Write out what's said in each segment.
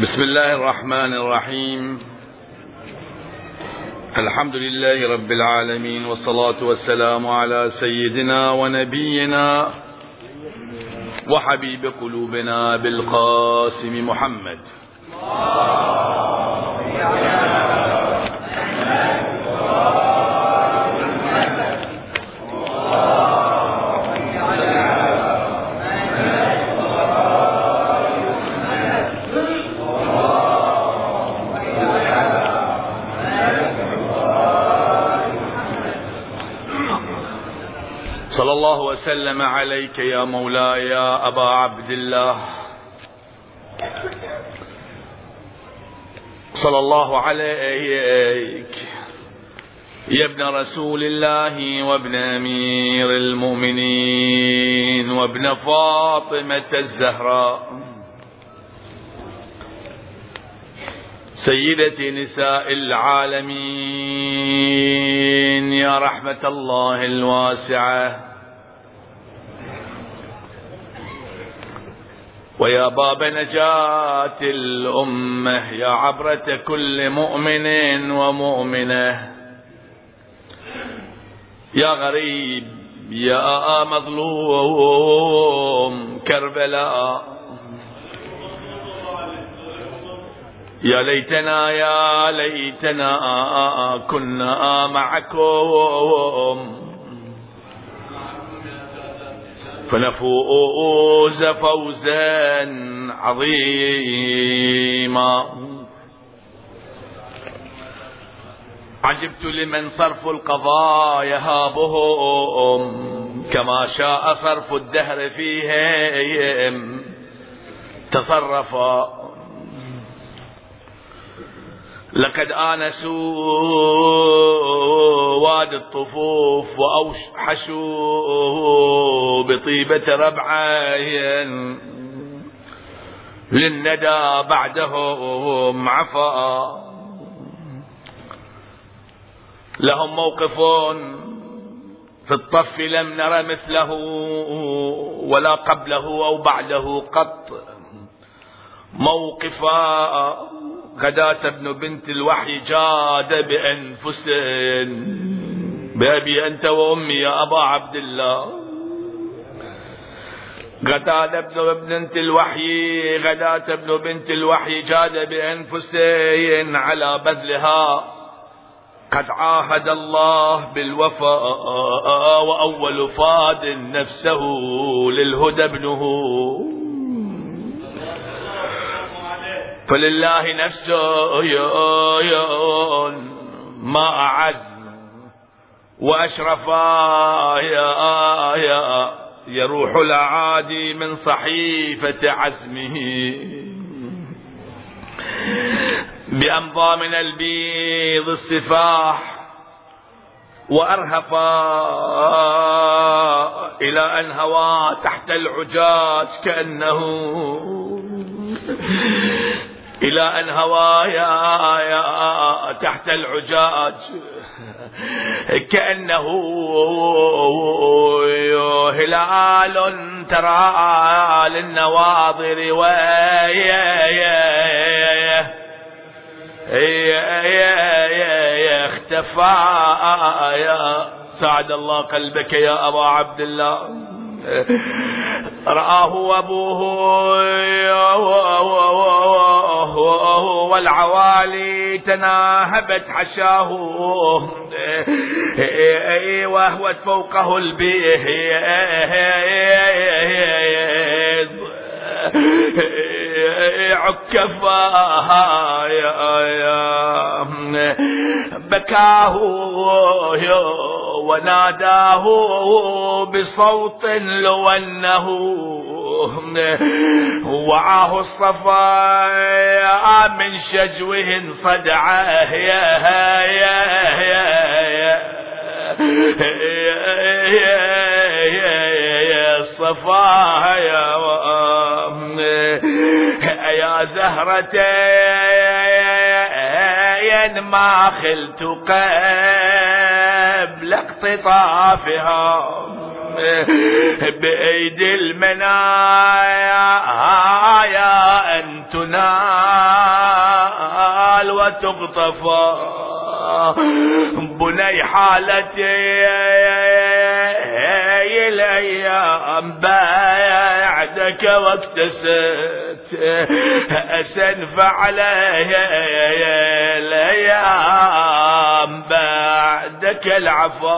بسم الله الرحمن الرحيم. الحمد لله رب العالمين والصلاة والسلام على سيدنا ونبينا وحبيب قلوبنا بالقاسم محمد. وسلم عليك يا مولاي يا أبا عبد الله. صلى الله عليك يا ابن رسول الله وابن أمير المؤمنين وابن فاطمة الزهراء. سيدة نساء العالمين يا رحمة الله الواسعة. ويا باب نجاة الأمة يا عبرة كل مؤمن ومؤمنة. يا غريب يا مظلوم كربلاء. يا ليتنا يا ليتنا كنا معكم. فنفوز فوزا عظيما. عجبت لمن صرف القضاء يهابهم كما شاء صرف الدهر فيهم. تصرفا لقد آنسوا وادي الطفوف وأوحشوا بطيبة ربعين للندى بعدهم عفا. لهم موقف في الطف لم نر مثله ولا قبله أو بعده قط. موقفا غداة ابن بنت الوحي جاد بأنفس بأبي أنت وأمي يا أبا عبد الله. غداة ابن بنت الوحي غداة ابن بنت الوحي جاد بأنفس على بذلها. قد عاهد الله بالوفاء وأول فاد نفسه للهدى ابنه. فلله نفسه ما أعز وأشرف يروح الأعادي من صحيفة عزمه بأمضى من البيض السفاح وأرهفا إلى أن هوى تحت العجاج كأنه إلى أن هوى يا, يا تحت العجاج. كأنه هلال ترى للنواظر اختفى يا سعد الله قلبك يا أبا عبد الله. رآه أبوه والعوالي تناهبت حشاه. وهوت فوقه البيض يا بكاه وناداه بصوت لو أنه وعاه الصفا من شجوه صدعه يا يا يا يا يا يا زهرتين ما خلت قبل اقتطافها بأيدي المنايا أن تنال وتقطفا بني حالتي الأيام بعدك واكتسبت. أسنف علي الأيام بعدك العفو.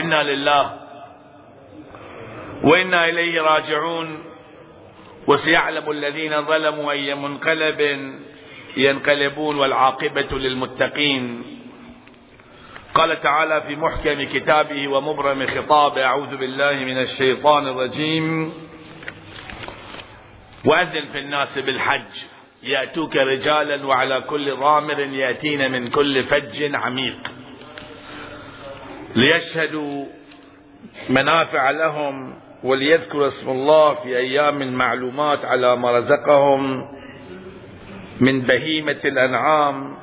إنا لله. وإنا إليه راجعون. وسيعلم الذين ظلموا أي منقلب ينقلبون والعاقبة للمتقين. قال تعالى في محكم كتابه ومبرم خطابه أعوذ بالله من الشيطان الرجيم. وأذن في الناس بالحج. يأتوك رجالا وعلى كل ضامر يأتين من كل فج عميق. ليشهدوا منافع لهم وليذكروا اسم الله في أيام معلومات على ما رزقهم من بهيمة الأنعام.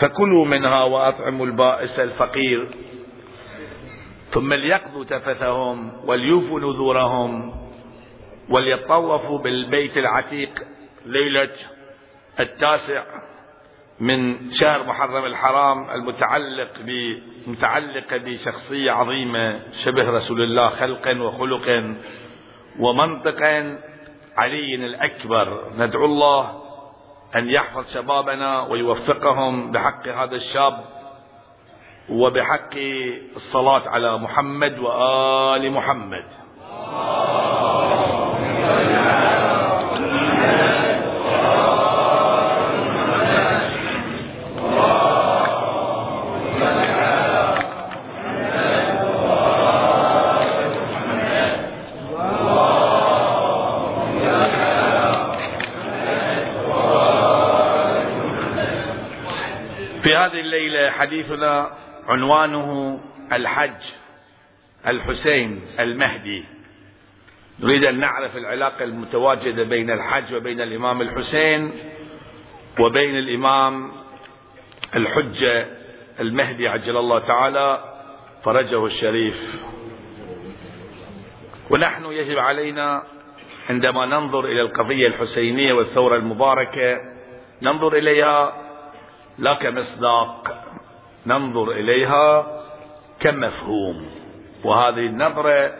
فكلوا منها وأطعموا البائس الفقير. ثم ليقضوا تفثهم وليوفوا نذورهم وليطوفوا بالبيت العتيق ليلة التاسع. من شهر محرم الحرام المتعلق متعلق بشخصية عظيمة شبه رسول الله خلقا وخلقا ومنطقا علي الأكبر. ندعو الله أن يحفظ شبابنا ويوفقهم بحق هذا الشاب وبحق الصلاة على محمد وآل محمد. هذه الليلة حديثنا عنوانه الحج الحسين المهدي. نريد أن نعرف العلاقة المتواجدة بين الحج وبين الإمام الحسين وبين الإمام الحجة المهدي عجل الله تعالى فرجه الشريف. ونحن يجب علينا عندما ننظر إلى القضية الحسينية والثورة المباركة ننظر إليها لا كمصداق ننظر إليها كمفهوم. وهذه النظرة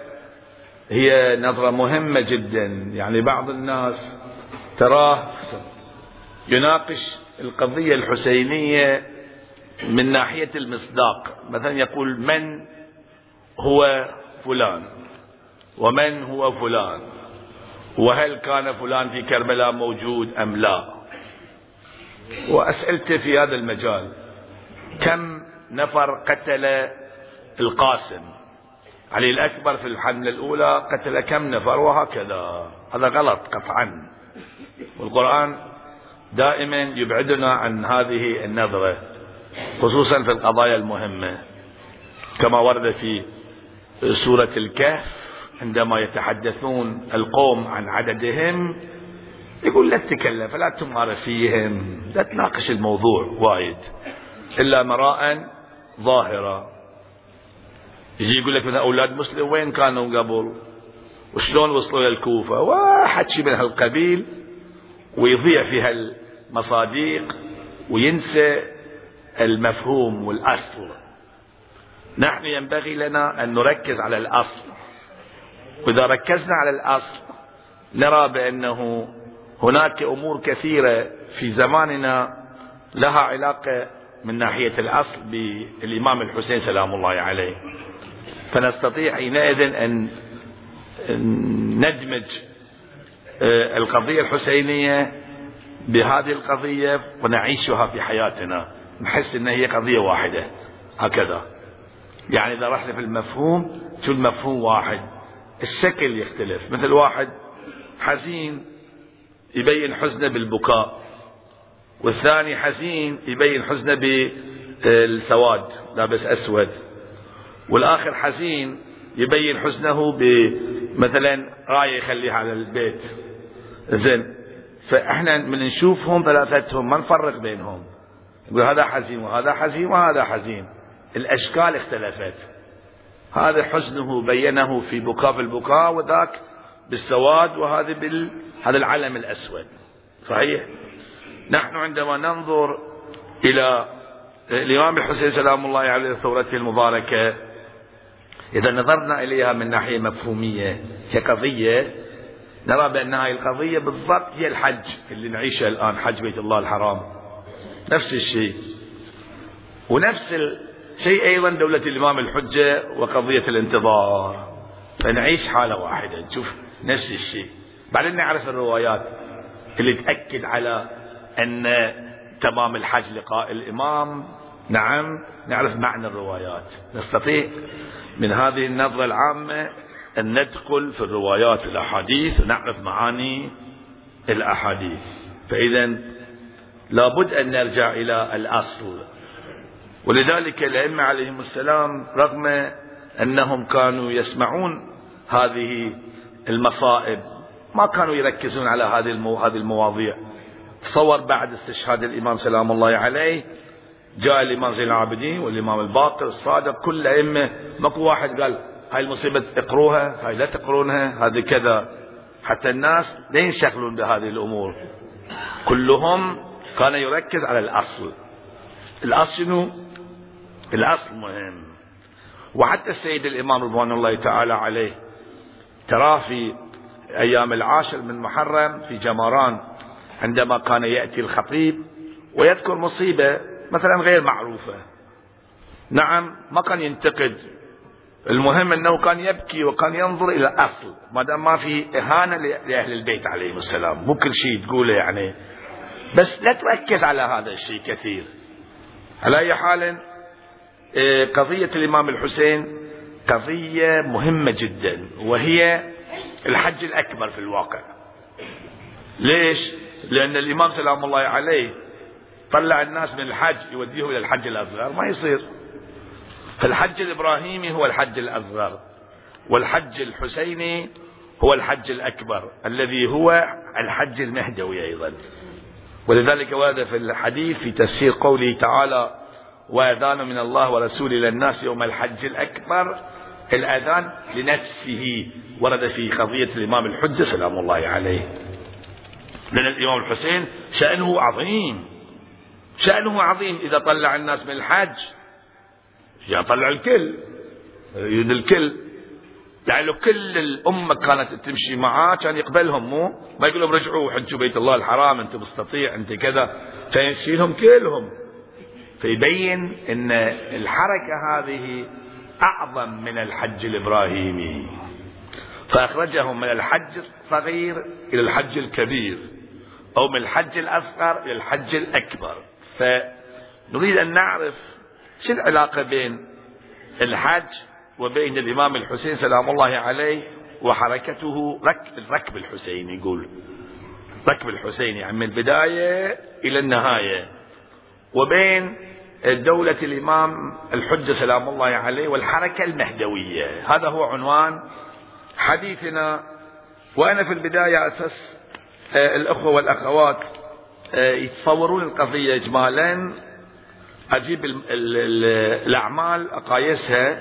هي نظرة مهمة جدا. يعني بعض الناس تراه يناقش القضية الحسينية من ناحية المصداق. مثلا يقول من هو فلان؟ ومن هو فلان؟ وهل كان فلان في كربلاء موجود أم لا؟ وأسئلته في هذا المجال. كم نفر قتل القاسم؟ علي الأكبر في الحملة الأولى قتل كم نفر؟ وهكذا. هذا غلط قطعا. والقرآن دائما يبعدنا عن هذه النظرة خصوصا في القضايا المهمة. كما ورد في سورة الكهف عندما يتحدثون القوم عن عددهم يقول لا تتكلم فلا تمار فيهم لا تناقش الموضوع وايد. إلا مراء ظاهرة. يجي يقول لك من أولاد مسلم وين كانوا قبل؟ وشلون وصلوا إلى الكوفة؟ واحد شيء من هالقبيل ويضيع في هالمصاديق وينسى المفهوم والأصل. نحن ينبغي لنا أن نركز على الأصل. وإذا ركزنا على الأصل نرى بأنه هناك أمور كثيرة في زماننا لها علاقة من ناحية الأصل بالإمام الحسين سلام الله عليه. فنستطيع حينئذ أن ندمج آه، القضية الحسينية بهذه القضية ونعيشها في حياتنا. نحس إن هي قضية واحدة. هكذا. يعني إذا رحنا في المفهوم شو المفهوم واحد؟ الشكل يختلف. مثل واحد حزين يبين حزنه بالبكاء والثاني حزين يبين حزنه بالسواد لابس أسود. والآخر حزين يبين حزنه بمثلا راية يخليها على البيت. زين فإحنا من نشوفهم ثلاثتهم ما نفرق بينهم. يقول هذا حزين وهذا حزين وهذا حزين. الأشكال اختلفت. هذا حزنه بينه في بكاء في البكاء وذاك بالسواد وهذا بال هذا العلم الأسود. صحيح؟ نحن عندما ننظر إلى الإمام الحسين سلام الله عليه ثورته المباركة إذا نظرنا إليها من ناحية مفهومية كقضية نرى بأن هذه القضية بالضبط هي الحج اللي نعيشه الآن حج بيت الله الحرام. نفس الشيء. ونفس الشيء أيضا دولة الإمام الحجة وقضية الانتظار. فنعيش حالة واحدة. نشوف نفس الشيء. بعدين نعرف الروايات اللي تأكد على أن تمام الحج لقاء الإمام. نعم نعرف معنى الروايات. نستطيع من هذه النظرة العامة أن ندخل في الروايات الأحاديث ونعرف معاني الأحاديث. فإذا لابد أن نرجع إلى الأصل. ولذلك الأئمة عليهم السلام رغم أنهم كانوا يسمعون هذه المصائب. ما كانوا يركزون على هذه هذه المواضيع. تصور بعد استشهاد الإمام سلام الله عليه جاء الإمام زين العابدين والإمام الباقر الصادق كل الأئمة ماكو واحد قال هاي المصيبة اقروها هاي لا تقرونها هذه كذا. حتى الناس لا ينشغلون بهذه الأمور. كلهم كان يركز على الأصل. الأصل شنو؟ الأصل مهم. وحتى السيد الإمام رضوان الله تعالى عليه تراه في أيام العاشر من محرم في جمران عندما كان يأتي الخطيب ويذكر مصيبة مثلا غير معروفة. نعم ما كان ينتقد. المهم أنه كان يبكي وكان ينظر إلى الأصل ما دام ما في إهانة لأهل البيت عليهم السلام. مو كل شيء تقوله يعني. بس لا تركز على هذا الشيء كثير. على أي حال إيه، قضية الإمام الحسين قضية مهمة جدا وهي الحج الأكبر في الواقع. ليش؟ لأن الإمام سلام الله عليه طلع الناس من الحج يوديهم إلى الحج الأصغر ما يصير. فالحج الإبراهيمي هو الحج الأصغر والحج الحسيني هو الحج الأكبر الذي هو الحج المهدوي أيضا. ولذلك ورد في الحديث في تفسير قوله تعالى وأذان من الله ورسوله إلى الناس يوم الحج الأكبر الأذان لنفسه ورد في قضية الإمام الحجة سلام الله عليه. لأن الإمام الحسين شأنه عظيم شأنه عظيم. إذا طلع الناس من الحج يعني طلع الكل يريد الكل. لو كل الأمة كانت تمشي معاه كان يقبلهم. مو؟ ما يقول لهم رجعوا حجوا بيت الله الحرام أنت مستطيع أنت كذا. فيشيلهم كلهم. فيبين أن الحركة هذه أعظم من الحج الإبراهيمي. فأخرجهم من الحج الصغير إلى الحج الكبير أو من الحج الأصغر إلى الحج الأكبر. فنريد أن نعرف شو العلاقة بين الحج وبين الإمام الحسين سلام الله عليه وحركته ركب الركب الحسيني يقول. ركب الحسين يعني من البداية إلى النهاية. وبين دولة الإمام الحجة سلام الله عليه والحركة المهدوية. هذا هو عنوان حديثنا. وأنا في البداية أساس آه، الأخوة والأخوات آه، يتصورون القضية إجمالا. أجيب الأعمال أقايسها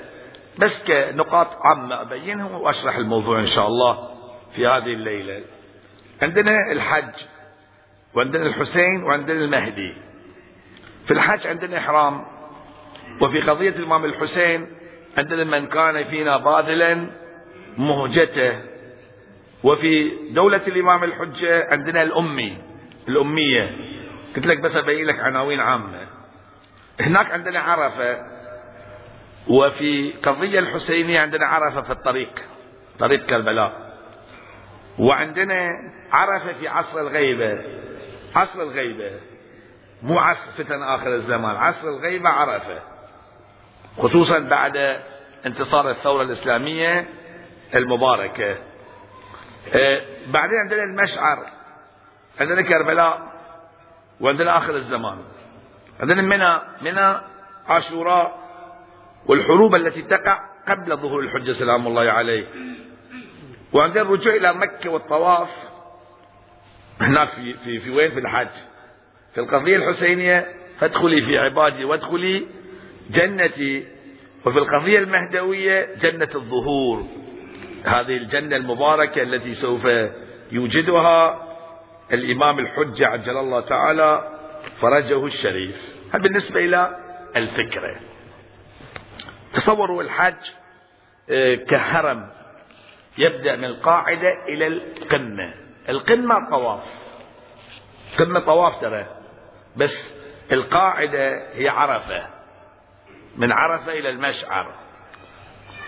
بس كنقاط عامة أبينها وأشرح الموضوع إن شاء الله في هذه الليلة. عندنا الحج وعندنا الحسين وعندنا المهدي. في الحج عندنا إحرام وفي قضية الإمام الحسين عندنا من كان فينا باذلا مهجته وفي دولة الإمام الحجة عندنا الأمي الأمية. قلت لك بس أبين لك عناوين عامة. هناك عندنا عرفة وفي قضية الحسينية عندنا عرفة في الطريق طريق كربلاء. وعندنا عرفة في عصر الغيبة عصر الغيبة. مو عصر فتن آخر الزمان عصر الغيبة عرفة. خصوصا بعد انتصار الثورة الإسلامية المباركة. آه، بعدين عندنا المشعر عندنا كربلاء وعندنا آخر الزمان. عندنا منى منى عاشوراء والحروب التي تقع قبل ظهور الحجة سلام الله عليه. وعندنا الرجوع إلى مكة والطواف. هناك في, في, في وين؟ في الحج. في القضية الحسينية فادخلي في عبادي وادخلي جنتي وفي القضية المهدوية جنة الظهور. هذه الجنة المباركة التي سوف يوجدها الإمام الحجة عجل الله تعالى فرجه الشريف. هذا بالنسبة إلى الفكرة؟ تصوروا الحج آه، كهرم يبدأ من القاعدة إلى القمة. القمة طواف. قمة طواف ترى بس القاعدة هي عرفة. من عرفة إلى المشعر.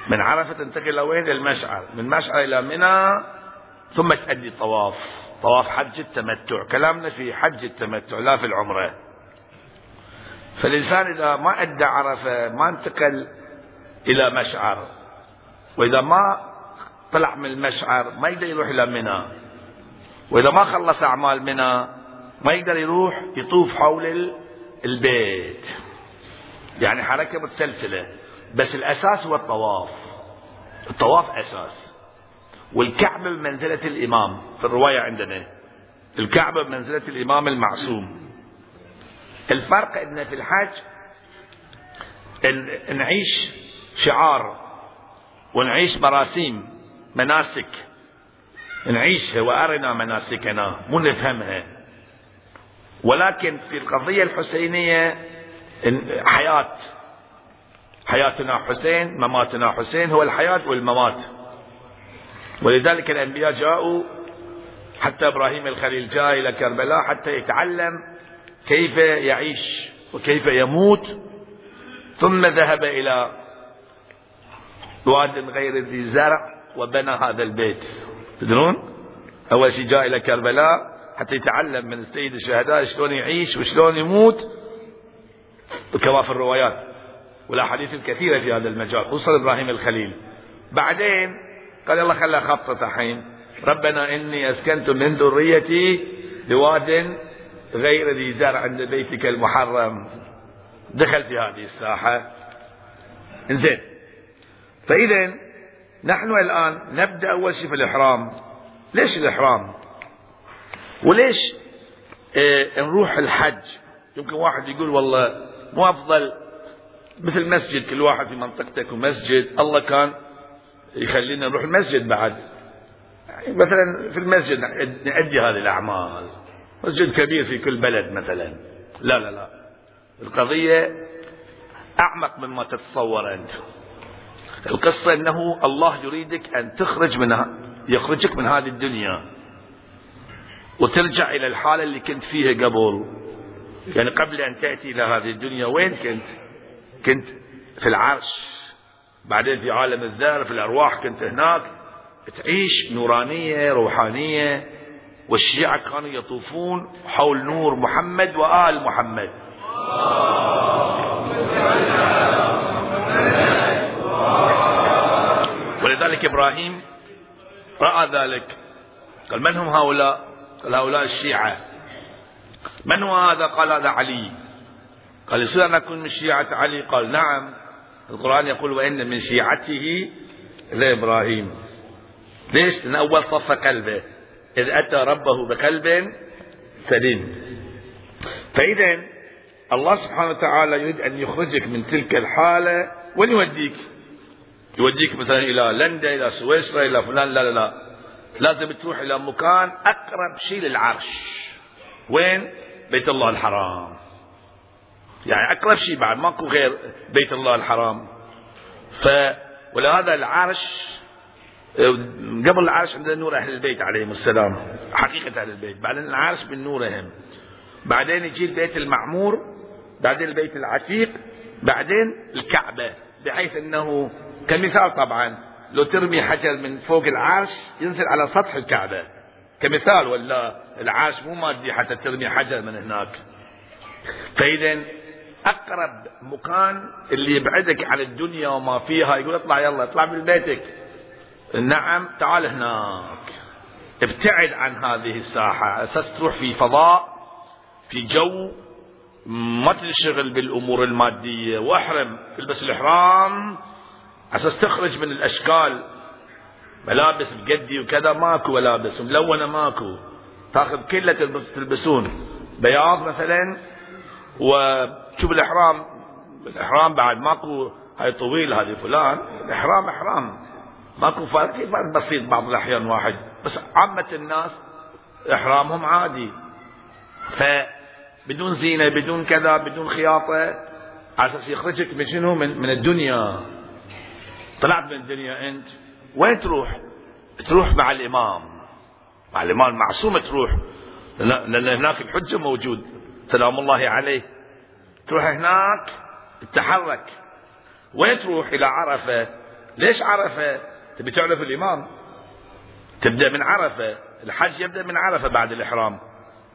من عرفة تنتقل إلى وين؟ المشعر. من مشعر إلى منى ثم تأدي طواف طواف حج التمتع. كلامنا في حج التمتع لا في العمرة. فالإنسان إذا ما أدى عرفة ما انتقل إلى مشعر. وإذا ما طلع من المشعر ما يقدر يروح إلى منى. وإذا ما خلص أعمال منى ما يقدر يروح يطوف حول البيت. يعني حركة متسلسلة. بس الأساس هو الطواف. الطواف أساس. والكعبة بمنزلة الإمام. في الرواية عندنا. الكعبة بمنزلة الإمام المعصوم. الفرق أن في الحج نعيش شعار. ونعيش مراسيم. مناسك. نعيشها وأرنا مناسكنا. مو نفهمها. ولكن في القضية الحسينية حياة. حياتنا حسين مماتنا حسين هو الحياة والممات. ولذلك الأنبياء جاءوا حتى إبراهيم الخليل جاء إلى كربلاء حتى يتعلم كيف يعيش وكيف يموت ثم ذهب إلى واد غير ذي زرع وبنى هذا البيت. تدرون؟ أول شيء جاء إلى كربلاء حتى يتعلم من سيد الشهداء شلون يعيش وشلون يموت كما في الروايات والأحاديث الكثيرة في هذا المجال خصوصا إبراهيم الخليل. بعدين قال الله خلى خطة الحين ربنا إني أسكنت من ذريتي بواد غير ذي زرع عند بيتك المحرم. دخل في هذه الساحة. إنزين. فإذا نحن الآن نبدأ أول شيء في الإحرام. ليش الإحرام؟ وليش؟ آه نروح الحج. يمكن واحد يقول والله مو أفضل مثل مسجد كل واحد في منطقتك ومسجد الله كان يخلينا نروح المسجد بعد. يعني مثلا في المسجد نأدي هذه الأعمال. مسجد كبير في كل بلد مثلا. لا لا لا. القضية أعمق مما تتصور أنت. القصة أنه الله يريدك أن تخرج منها يخرجك من هذه الدنيا. وترجع إلى الحالة اللي كنت فيها قبل. يعني قبل أن تأتي إلى هذه الدنيا وين كنت؟ كنت في العرش بعدين في عالم الذر في الأرواح كنت هناك تعيش نورانية روحانية. والشيعة كانوا يطوفون حول نور محمد وآل محمد. ولذلك إبراهيم رأى ذلك. قال من هم هؤلاء؟ قال هؤلاء الشيعة. من هو هذا؟ قال هذا علي. قال يصير أن أكون من شيعة علي؟ قال نعم. القرآن يقول وإن من شيعته لإبراهيم ليش؟ لأن أول صف قلبه إذ أتى ربه بقلب سليم. فإذا الله سبحانه وتعالى يريد أن يخرجك من تلك الحالة وين يوديك يوديك مثلا إلى لندن إلى سويسرا إلى فلان لا لا لا. لازم تروح إلى مكان أقرب شيء للعرش. وين؟ بيت الله الحرام. يعني أقرب شيء بعد ماكو غير بيت الله الحرام. ف ولهذا العرش قبل العرش عندنا نور أهل البيت عليهم السلام حقيقة أهل البيت بعدين العرش من نورهم. بعدين يجي البيت المعمور بعدين البيت العتيق بعدين الكعبة بحيث أنه كمثال طبعا. لو ترمي حجر من فوق العرش ينزل على سطح الكعبة. كمثال ولا العرش مو مادي حتى ترمي حجر من هناك. فإذا أقرب مكان اللي يبعدك عن الدنيا وما فيها يقول اطلع يلا اطلع من بيتك. نعم تعال هناك. ابتعد عن هذه الساحة. أساس تروح في فضاء في جو. ما تنشغل بالأمور المادية. واحرم البس الإحرام. أساس تخرج من الأشكال. ملابس بقدي وكذا ماكو ملابس ملونة ماكو. تاخذ كلة تلبسون. بياض مثلا وتشوف الإحرام. الإحرام بعد ماكو هاي طويل هذه فلان. إحرام إحرام. ماكو فرق فرق؟ بسيط بعض الأحيان واحد. بس عامة الناس إحرامهم عادي. فبدون زينة بدون كذا بدون خياطة على أساس يخرجك من شنو؟ من, من الدنيا. طلعت من الدنيا أنت وين تروح؟ تروح مع الإمام. مع الإمام المعصوم تروح. لأن هناك الحجة موجود. سلام الله عليه. تروح هناك تتحرك. وين تروح؟ إلى عرفة. ليش عرفة؟ تبي تعرف الإمام؟ تبدأ من عرفة. الحج يبدأ من عرفة بعد الإحرام.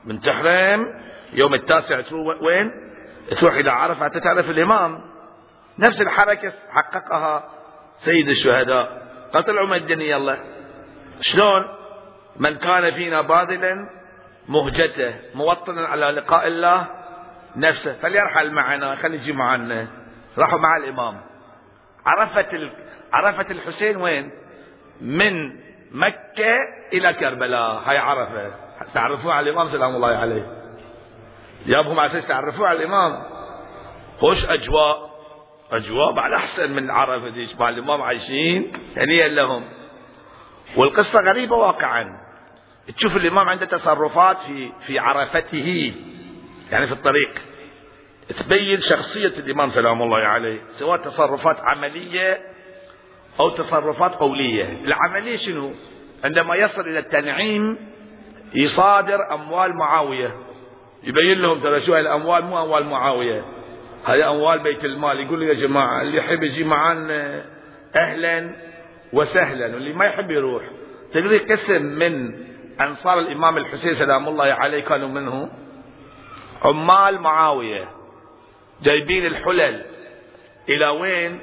من تحرم يوم التاسع تروح وين؟ تروح إلى عرفة حتى تعرف الإمام. نفس الحركة حققها. سيد الشهداء. قتل من الدنيا الله شلون؟ من كان فينا باذلا مهجته موطنا على لقاء الله نفسه. فليرحل معنا خلي يجي معنا. راحوا مع الإمام. عرفت ال... عرفت الحسين وين؟ من مكة إلى كربلاء. هاي عرفة. تعرفوا على الإمام؟ سلام الله عليه. يابهم على أساس تعرفوا على الإمام؟ خوش أجواء. أجواء بعد أحسن من عرفة ديش مع الإمام عايشين هنيئا لهم. والقصة غريبة واقعا. تشوف الإمام عنده تصرفات في في عرفته يعني في الطريق. تبين شخصية الإمام سلام الله عليه سواء تصرفات عملية أو تصرفات قولية. العملية شنو؟ عندما يصل إلى التنعيم يصادر أموال معاوية. يبين لهم ترى شو الأموال؟ مو أموال معاوية. هذه أموال بيت المال يقول يا جماعة اللي يحب يجي معنا أهلا وسهلا واللي ما يحب يروح. تقدر قسم من أنصار الإمام الحسين سلام الله عليه كانوا منه؟ عمال معاوية جايبين الحلل. إلى وين؟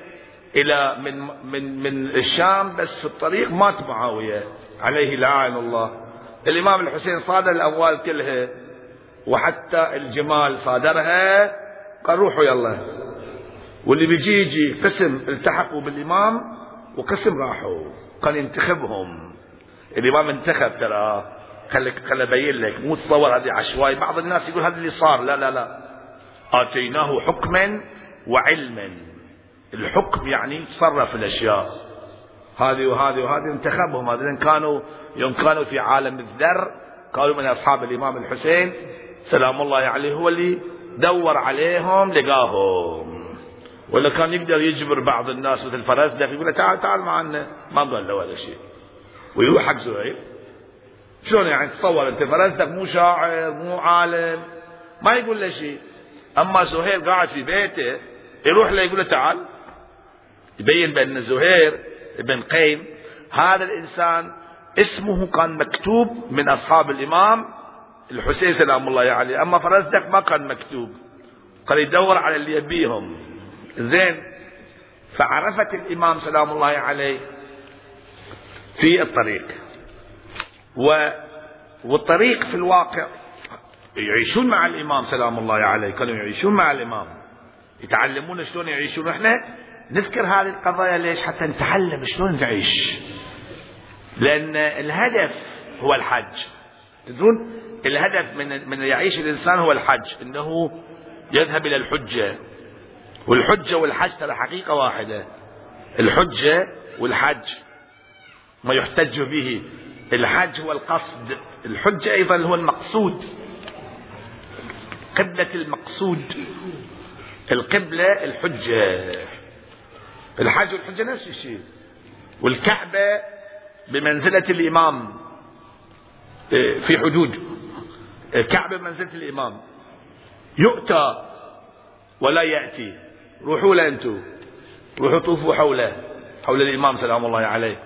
إلى من من من الشام بس في الطريق مات معاوية عليه لعان الله. الإمام الحسين صادر الأموال كلها وحتى الجمال صادرها. قال روحوا يلا واللي بيجي يجي قسم التحقوا بالإمام وقسم راحوا. كان ينتخبهم الإمام انتخب ترى. خليك خلي أبين لك. مو تصور هذه عشوائي. بعض الناس يقول هذا اللي صار. لا لا لا. آتيناه حكما وعلما. الحكم يعني يتصرف الأشياء. هذه وهذه وهذه انتخبهم. هذين كانوا يوم كانوا في عالم الذر قالوا من أصحاب الإمام الحسين سلام الله عليه هو اللي دور عليهم لقاهم. ولا كان يقدر يجبر بعض الناس مثل فرزدق يقول له تعال تعال معنا. ما ضل ولا شيء ويروح حق زهير. شلون يعني تصور أنت فرزدق مو شاعر مو عالم ما يقول له شيء. أما زهير قاعد في بيته يروح له يقول له تعال. يبين بأن زهير بن قيم هذا الإنسان اسمه كان مكتوب من أصحاب الإمام الحسين سلام الله عليه أما فرزدق ما كان مكتوب. قال يدور على اللي يبيهم. زين. فعرفت الإمام سلام الله عليه في الطريق. و والطريق في الواقع يعيشون مع الإمام سلام الله عليه. كانوا يعيشون مع الإمام. يتعلمون شلون يعيشون. إحنا نذكر هذه القضايا ليش؟ حتى نتعلم شلون نعيش. لأن الهدف هو الحج. تدرون الهدف من من يعيش الإنسان هو الحج إنه يذهب إلى الحجة. والحجة والحج ترى حقيقة واحدة. الحجة والحج ما يحتج به. الحج هو القصد. الحجة أيضا هو المقصود. قبلة المقصود. القبلة الحجة. الحج والحجة نفس الشيء. والكعبة بمنزلة الإمام. في حدود. الكعبة بمنزلة الإمام. يؤتى ولا يأتي. روحوا له أنتم. روحوا طوفوا حوله. حول الإمام سلام الله عليه.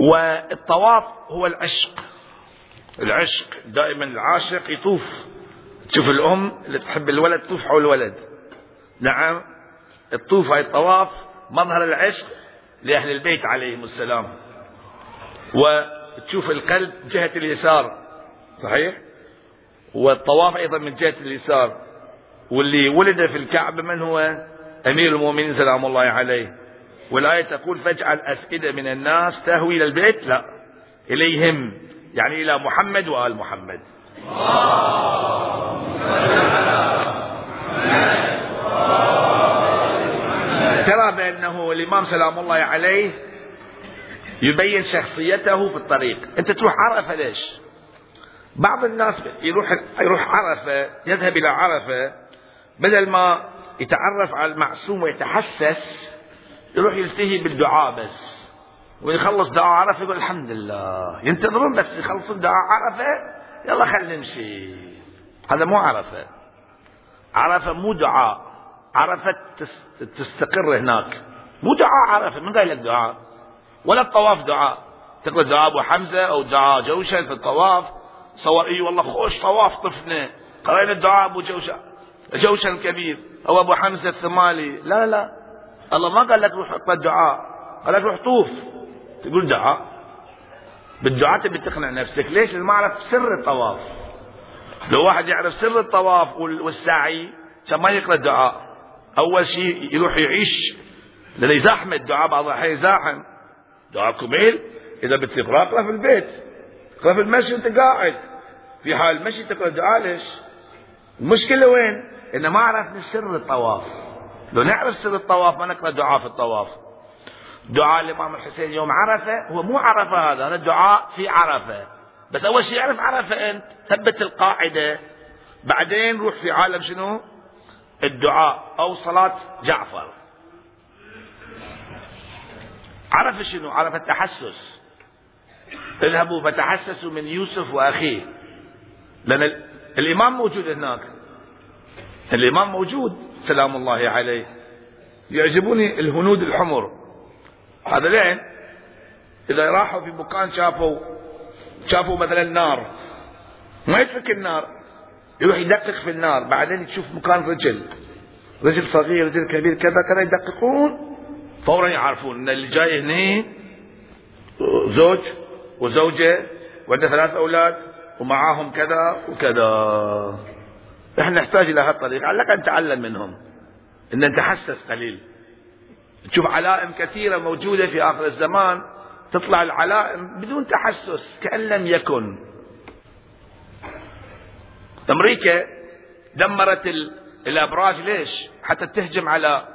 والطواف هو العشق. العشق. دائما العاشق يطوف. تشوف الأم اللي تحب الولد تطوف حول الولد. نعم. الطوف هاي الطواف مظهر العشق لأهل البيت عليهم السلام. وتشوف القلب جهة اليسار صحيح؟ والطواف أيضا من جهة اليسار. واللي ولد في الكعبة من هو؟ أمير المؤمنين سلام الله عليه. والآية تقول فاجعل أفئدة من الناس تهوي إلى البيت. لا إليهم يعني إلى محمد وآل محمد. نرى بأنه الإمام سلام الله عليه يبين شخصيته في الطريق. أنت تروح عرفة ليش؟ بعض الناس يروح يروح عرفة يذهب إلى عرفة بدل ما يتعرف على المعصوم ويتحسس يروح يلتهي بالدعاء بس. ويخلص دعاء عرفة يقول الحمد لله. ينتظرون بس يخلصون دعاء عرفة يلا خلينا نمشي. هذا مو عرفة. عرفة مو دعاء. عرفة تستقر هناك. مو دعاء عرفة من قال لك دعاء. ولا الطواف دعاء. تقرأ دعاء أبو حمزة أو دعاء جوشن في الطواف. صور إي والله خوش طواف طفنا قرأنا الدعاء أبو جوشن جوشن الكبير أو أبو حمزة الثمالي. لا لا الله ما قال لك روح اقرأ الدعاء. قال لك روح طوف. تقول دعاء. بالدعاء تبي تقنع نفسك. ليش؟ ما اعرف سر الطواف. لو واحد يعرف سر الطواف والسعي عشان ما يقرأ الدعاء. أول شيء يروح يعيش. لأن زحمه الدعاء بعض الأحيان زاحم دعاء كميل إذا بتقرا اقرا في البيت. اقرا في المشي وأنت قاعد. في حال المشي تقرا الدعاء ليش؟ المشكلة وين؟ إن ما عرفنا سر الطواف. لو نعرف سر الطواف ما نقرأ دعاء في الطواف. دعاء الإمام الحسين يوم عرفة هو مو عرفة هذا هذا دعاء في عرفة. بس أول شيء اعرف عرفة أنت ثبت القاعدة. بعدين روح في عالم شنو؟ الدعاء أو صلاة جعفر. عرف شنو؟ عرف التحسس. اذهبوا فتحسسوا من يوسف وأخيه. لأن الإمام موجود هناك. الإمام موجود سلام الله عليه. يعجبوني الهنود الحمر. هذا لين؟ إذا راحوا في مكان شافوا شافوا مثلا نار. ما يترك النار. يروح يدقق في النار. بعدين تشوف مكان رجل. رجل صغير رجل كبير كذا كذا يدققون. فورا يعرفون إن اللي جاي هنا زوج وزوجة وعنده ثلاث أولاد ومعاهم كذا وكذا. إحنا نحتاج إلى هالطريقة. على الأقل نتعلم منهم. إن نتحسس قليل. تشوف علائم كثيرة موجودة في آخر الزمان. تطلع العلائم بدون تحسس كأن لم يكن. أمريكا دمرت الأبراج ليش؟ حتى تهجم على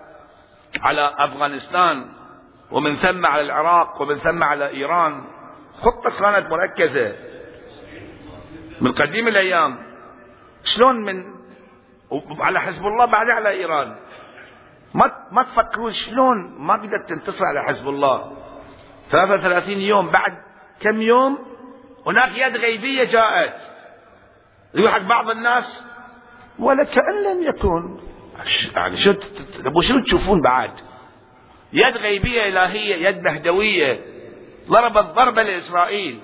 على أفغانستان ومن ثم على العراق ومن ثم على إيران. خطة كانت مركزة. من قديم الأيام. شلون من على حزب الله بعدين على إيران. ما ما تفكرون شلون ما قدرت تنتصر على حزب الله. 33 يوم. بعد كم يوم؟ هناك يد غيبية جاءت. يروح بعض الناس ولا كأن لم يكن يعني شو شو تشوفون بعد؟ يد غيبية إلهية يد مهدوية ضربت ضربة لإسرائيل.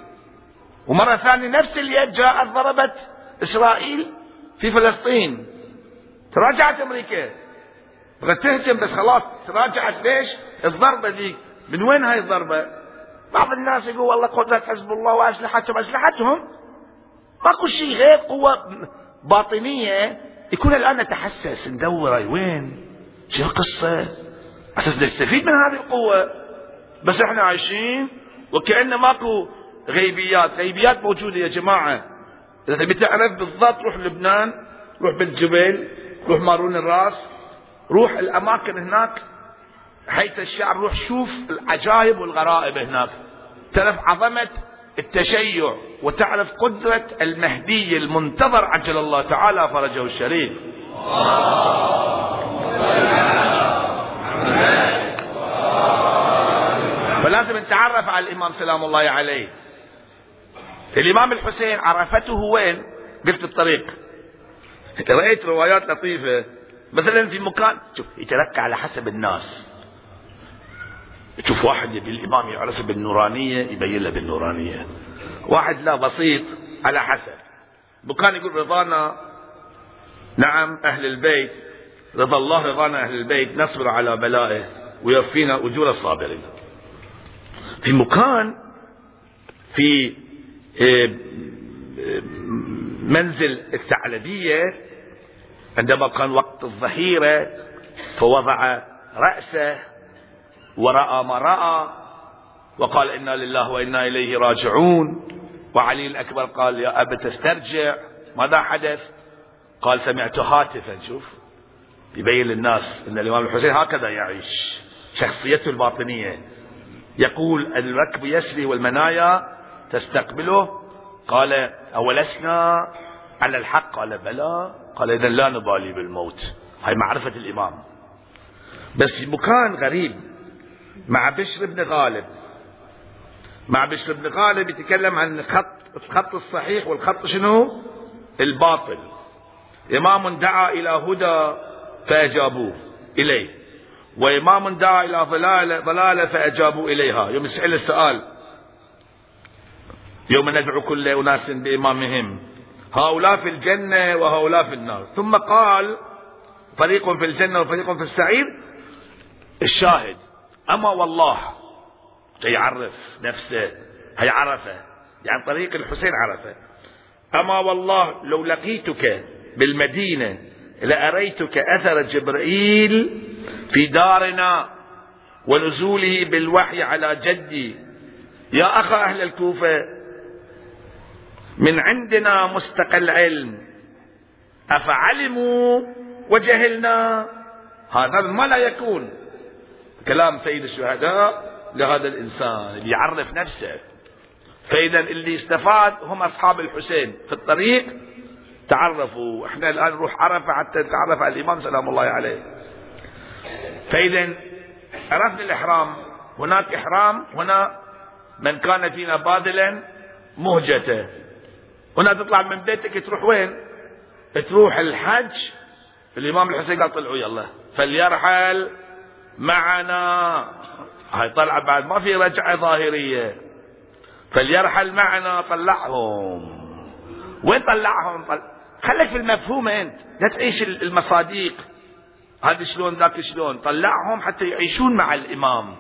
ومرة ثانية نفس اليد جاءت ضربت إسرائيل في فلسطين. تراجعت أمريكا. بغت تهجم بس خلاص تراجعت ليش؟ الضربة ذيك من وين هاي الضربة؟ بعض الناس يقول والله قدرة حزب الله وأسلحتهم أسلحتهم ماكو شيء غير قوة باطنية. يكون الآن نتحسس ندور وين؟ شو القصة؟ أساس نستفيد من هذه القوة. بس إحنا عايشين وكأن ماكو غيبيات. غيبيات موجودة يا جماعة. إذا تبي تعرف بالضبط روح لبنان روح بنت جبيل روح مارون الراس روح الأماكن هناك. حيث الشعب روح شوف العجائب والغرائب هناك. تعرف عظمة التشيع وتعرف قدرة المهدي المنتظر عجل الله تعالى فرجه الشريف. فلازم نتعرف على الإمام سلام الله عليه. الإمام الحسين عرفته وين؟ قلت الطريق. رأيت روايات لطيفة؟ مثلا في مكان شوف يتركع على حسب الناس. تشوف واحد يبي الإمام يعرف بالنورانية يبين له بالنورانية. واحد لا بسيط على حسب. مكان يقول رضانا نعم أهل البيت. رضا الله رضانا أهل البيت. نصبر على بلائه ويوفينا أجور الصابرين. في مكان في إيه، منزل الثعلبية عندما كان وقت الظهيرة فوضع رأسه ورأى ما رأى وقال إنا لله وإنا إليه راجعون. وعلي الأكبر قال يا أبت استرجع ماذا حدث؟ قال سمعت هاتفا. شوف يبين للناس أن الإمام الحسين هكذا يعيش شخصيته الباطنية. يقول الركب يسري والمنايا تستقبله. قال أولسنا على الحق؟ قال بلى. قال إذا لا نبالي بالموت. هاي معرفة الإمام. بس مكان غريب. مع بشر بن غالب. مع بشر بن غالب يتكلم عن خط الخط الصحيح والخط شنو؟ الباطل. إمام دعا إلى هدى فأجابوه إليه. وإمام دعا إلى ضلالة ضلالة فأجابوا إليها. يوم يسأل السؤال يوم ندعو كل أناس بإمامهم هؤلاء في الجنة وهؤلاء في النار. ثم قال فريق في الجنة وفريق في السعير الشاهد. أما والله يعرف نفسه هي عرفة يعني طريق الحسين عرفة. أما والله لو لقيتك بالمدينة لأريتك أثر جبريل في دارنا ونزوله بالوحي على جدي. يا أخا أهل الكوفة من عندنا مستقل علم. أفعلموا وجهلنا؟ هذا ما لا يكون. كلام سيد الشهداء لهذا الإنسان اللي يعرف نفسه. فإذا اللي استفاد هم أصحاب الحسين في الطريق. تعرفوا إحنا الآن نروح عرفة حتى نتعرف على الإمام سلام الله عليه. فإذا عرفنا الإحرام. هناك إحرام هنا من كان فينا باذلا مهجته. هنا تطلع من بيتك تروح وين؟ تروح الحج. الإمام الحسين قال طلعوا يلا. فليرحل معنا. هاي طلعة بعد ما في رجعة ظاهرية. فليرحل معنا طلعهم. وين طلعهم؟ طل... خليك في المفهوم أنت. لا تعيش المصاديق. هذا شلون ذاك شلون. طلعهم حتى يعيشون مع الإمام.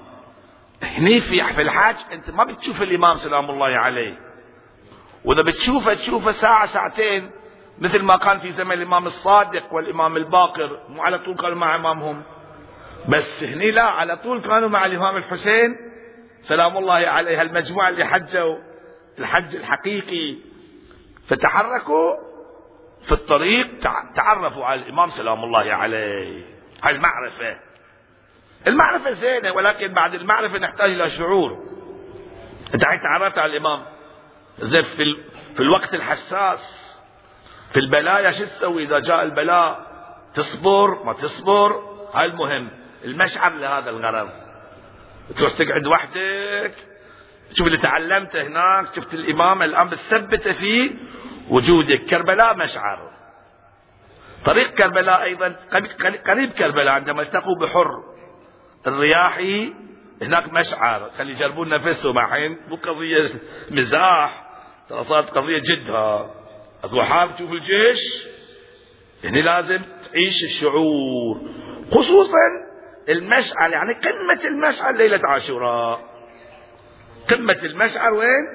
هني في في الحاج أنت ما بتشوف الإمام سلام الله عليه. وإذا بتشوفه تشوفه ساعة ساعتين. مثل ما كان في زمن الإمام الصادق والإمام الباقر. مو على طول كانوا مع إمامهم. بس هني لا على طول كانوا مع الإمام الحسين. سلام الله عليه المجموعة اللي حجوا الحج الحقيقي. فتحركوا في الطريق تعرفوا على الإمام سلام الله عليه. هاي المعرفة. المعرفة زينة ولكن بعد المعرفة نحتاج إلى شعور. أنت تعرفت على الإمام؟ زين في, في الوقت الحساس في البلايا شو تسوي؟ إذا جاء البلاء تصبر ما تصبر. هاي المهم. المشعر لهذا الغرض. تروح تقعد وحدك تشوف اللي تعلمته هناك شفت الإمام الآن بتثبت فيه وجودك. كربلاء مشعر طريق كربلاء أيضا قريب كربلاء عندما التقوا بحر الرياحي هناك مشعر خلي يجربون نفسهم الحين. مو قضية مزاح ترى صارت قضية جدها. اكو حال تشوف الجيش؟ هنا لازم تعيش الشعور. خصوصا المشعل يعني قمة المشعل ليلة عاشوراء. قمة المشعل وين؟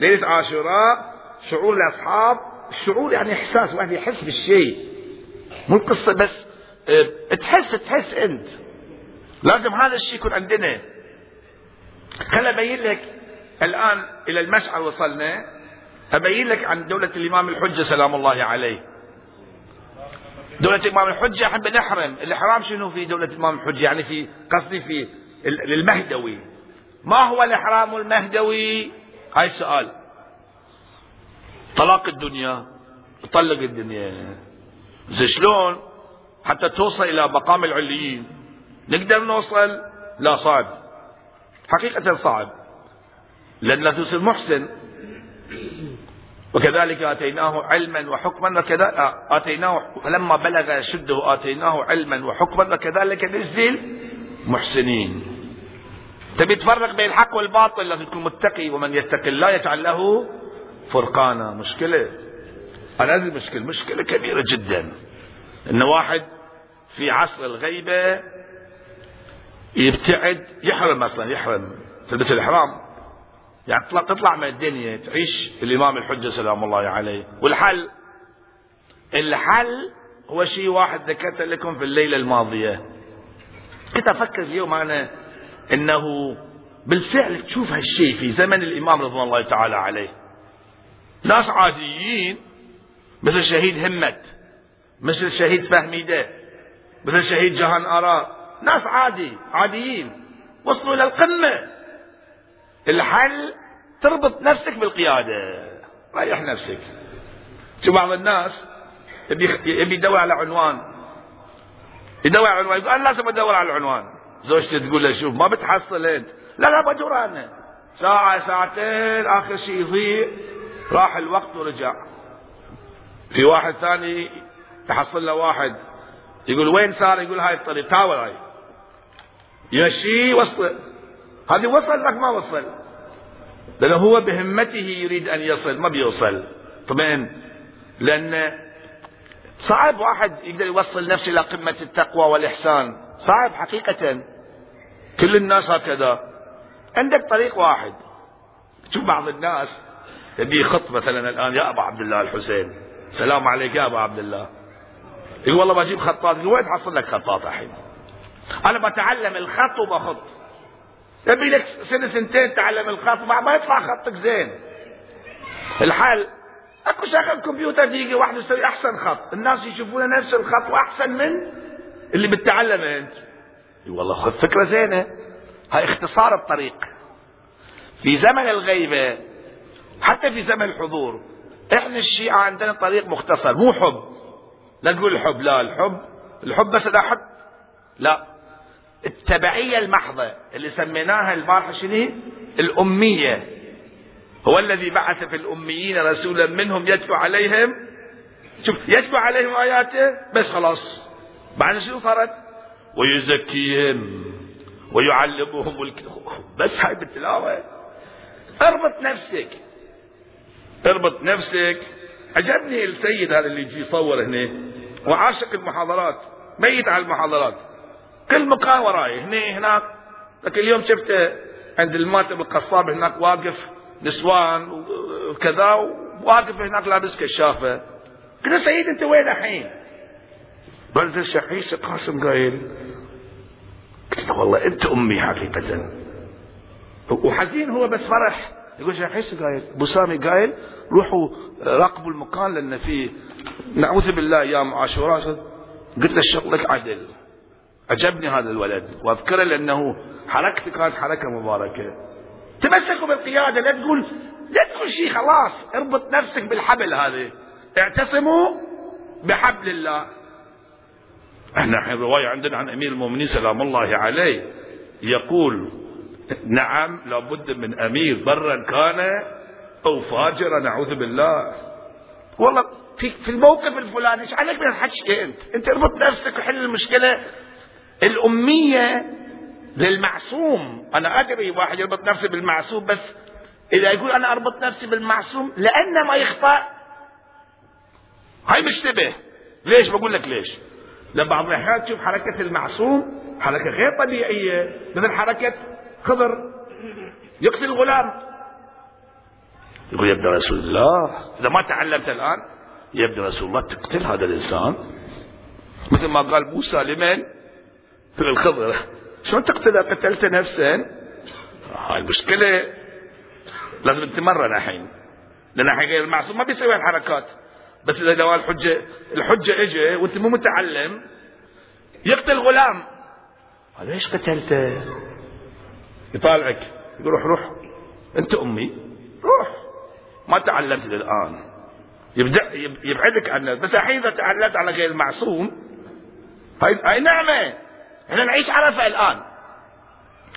ليلة عاشوراء شعور الأصحاب. الشعور يعني إحساس واحد يحس بالشيء. مو القصة بس آه تحس تحس أنت. لازم هذا الشيء يكون عندنا. خل أبين لك الآن إلى المشعر وصلنا. أبين لك عن دولة الإمام الحجة سلام الله عليه. دولة الإمام الحجة أحب نحرم الإحرام شنو في دولة الإمام الحجة؟ يعني في قصدي في المهدوي ما هو الإحرام المهدوي؟ هاي السؤال. طلاق الدنيا طلق الدنيا. زي شلون؟ حتى توصل إلى مقام العليين. نقدر نوصل؟ لا صعب. حقيقة صعب. لأن لا تصير محسن. وكذلك آتيناه علما وحكما وكذا آه، آتيناه فلما بلغ شده آتيناه علما وحكما وكذلك نجزي المحسنين. تبي تفرق بين الحق والباطل؟ لازم تكون متقي ومن يتق الله يجعل له فرقانا. مشكلة. أنا هذه مشكلة. مشكلة كبيرة جدا. إن واحد في عصر الغيبة يبتعد يحرم مثلا يحرم تلبس الإحرام. يعني تطلع, تطلع من الدنيا تعيش الإمام الحجة سلام الله عليه. والحل الحل هو شيء واحد ذكرت لكم في الليلة الماضية. كنت أفكر اليوم أنا أنه بالفعل تشوف هالشيء في زمن الإمام رضوان الله تعالى عليه. ناس عاديين مثل شهيد همت مثل شهيد فهميدة مثل شهيد جهان آراء. ناس عادي عاديين وصلوا إلى القمة. الحل تربط نفسك بالقيادة. ريح نفسك. شو بعض الناس يبي يدور على عنوان. يدور على عنوان يقول أنا لازم أدور على العنوان. زوجته تقول له شوف ما بتحصل أنت. لا لا بدور أنا. ساعة ساعتين آخر شيء يضيع. راح الوقت ورجع. في واحد ثاني تحصل له واحد. يقول وين صار؟ يقول هاي الطريق تاول هاي. يمشي وصل. هذه وصل لك ما وصل. لأنه هو بهمته يريد أن يصل ما بيوصل. طبعا لأن صعب واحد يقدر يوصل نفسه إلى قمة التقوى والإحسان. صعب حقيقة. كل الناس هكذا. عندك طريق واحد. شوف بعض الناس يبي يخط مثلا الآن يا أبا عبد الله الحسين. سلام عليك يا أبا عبد الله. يقول والله بجيب خطاط. يقول وين تحصل لك خطاط الحين أنا بتعلم الخط وبخط. يبي لك سنة سنتين تعلم الخط ما يطلع خطك زين. الحال أكو شغل كمبيوتر دقيقة واحدة يسوي أحسن خط. الناس يشوفون نفس الخط وأحسن من اللي بتعلمه أنت. والله خذ فكرة زينة. هاي اختصار الطريق. في زمن الغيبة حتى في زمن الحضور إحنا الشيعة عندنا طريق مختصر مو حب. لا تقول الحب لا الحب الحب بس إذا احب لا. التبعية المحضة اللي سميناها البارحة شنو الأمية. هو الذي بعث في الأميين رسولا منهم يتلو عليهم. شوف يتلو عليهم آياته بس خلاص. بعد شنو صارت؟ ويزكيهم ويعلمهم بس هاي بالتلاوة. اربط نفسك. اربط نفسك. عجبني السيد هذا اللي يجي يصور هنا وعاشق المحاضرات. ميت على المحاضرات. كل مكان وراي هنا هناك. لكن اليوم شفته عند الماتب القصاب هناك واقف نسوان وكذا واقف هناك لابس كشافة. قلت سيد انت وين الحين؟ قال عيسى قاسم قايل. قلت له والله انت أمي حقيقه وحزين هو بس فرح. يقول عيسى قايل أبو سامي قايل روحوا راقبوا المكان لأن في نعوذ بالله أيام عاشوراء قلت له شغلك عدل. عجبني هذا الولد واذكره لأنه حركته كانت حركة مباركة. تمسكوا بالقيادة لا تقول لا تقول شيء خلاص اربط نفسك بالحبل هذا اعتصموا بحبل الله. إحنا الحين رواية عندنا عن أمير المؤمنين سلام الله عليه يقول نعم لابد من أمير برا كان أو فاجرا نعوذ بالله. والله في في الموقف الفلاني إيش عليك من الحكي أنت؟ أنت اربط نفسك وحل المشكلة. الأمية للمعصوم. أنا أدري واحد يربط نفسه بالمعصوم بس إذا يقول أنا أربط نفسي بالمعصوم لأن ما يخطأ. هاي مشتبه. ليش؟ بقول لك ليش. لما بعض الأحيان تشوف حركة المعصوم حركة غير طبيعية. مثل حركة خضر. يقتل غلام يقول يا ابن رسول الله إذا ما تعلمت الآن يا ابن رسول الله تقتل هذا الإنسان. مثل ما قال موسى لمن؟ مثل الخضر شلون تقتله قتلت نفسا؟ هاي المشكلة لازم تتمرن الحين. لأن الحين غير المعصوم ما بيسوي الحركات بس إذا لو الحجة الحجة إجا وأنت مو متعلم يقتل غلام. ليش قتلته؟ يطالعك. يقول روح روح. أنت أمي. روح. ما تعلمت الآن. يبدأ يبعدك عن بس الحين إذا تعلمت على غير المعصوم هاي هاي نعمة. إحنا نعيش عرفة الآن.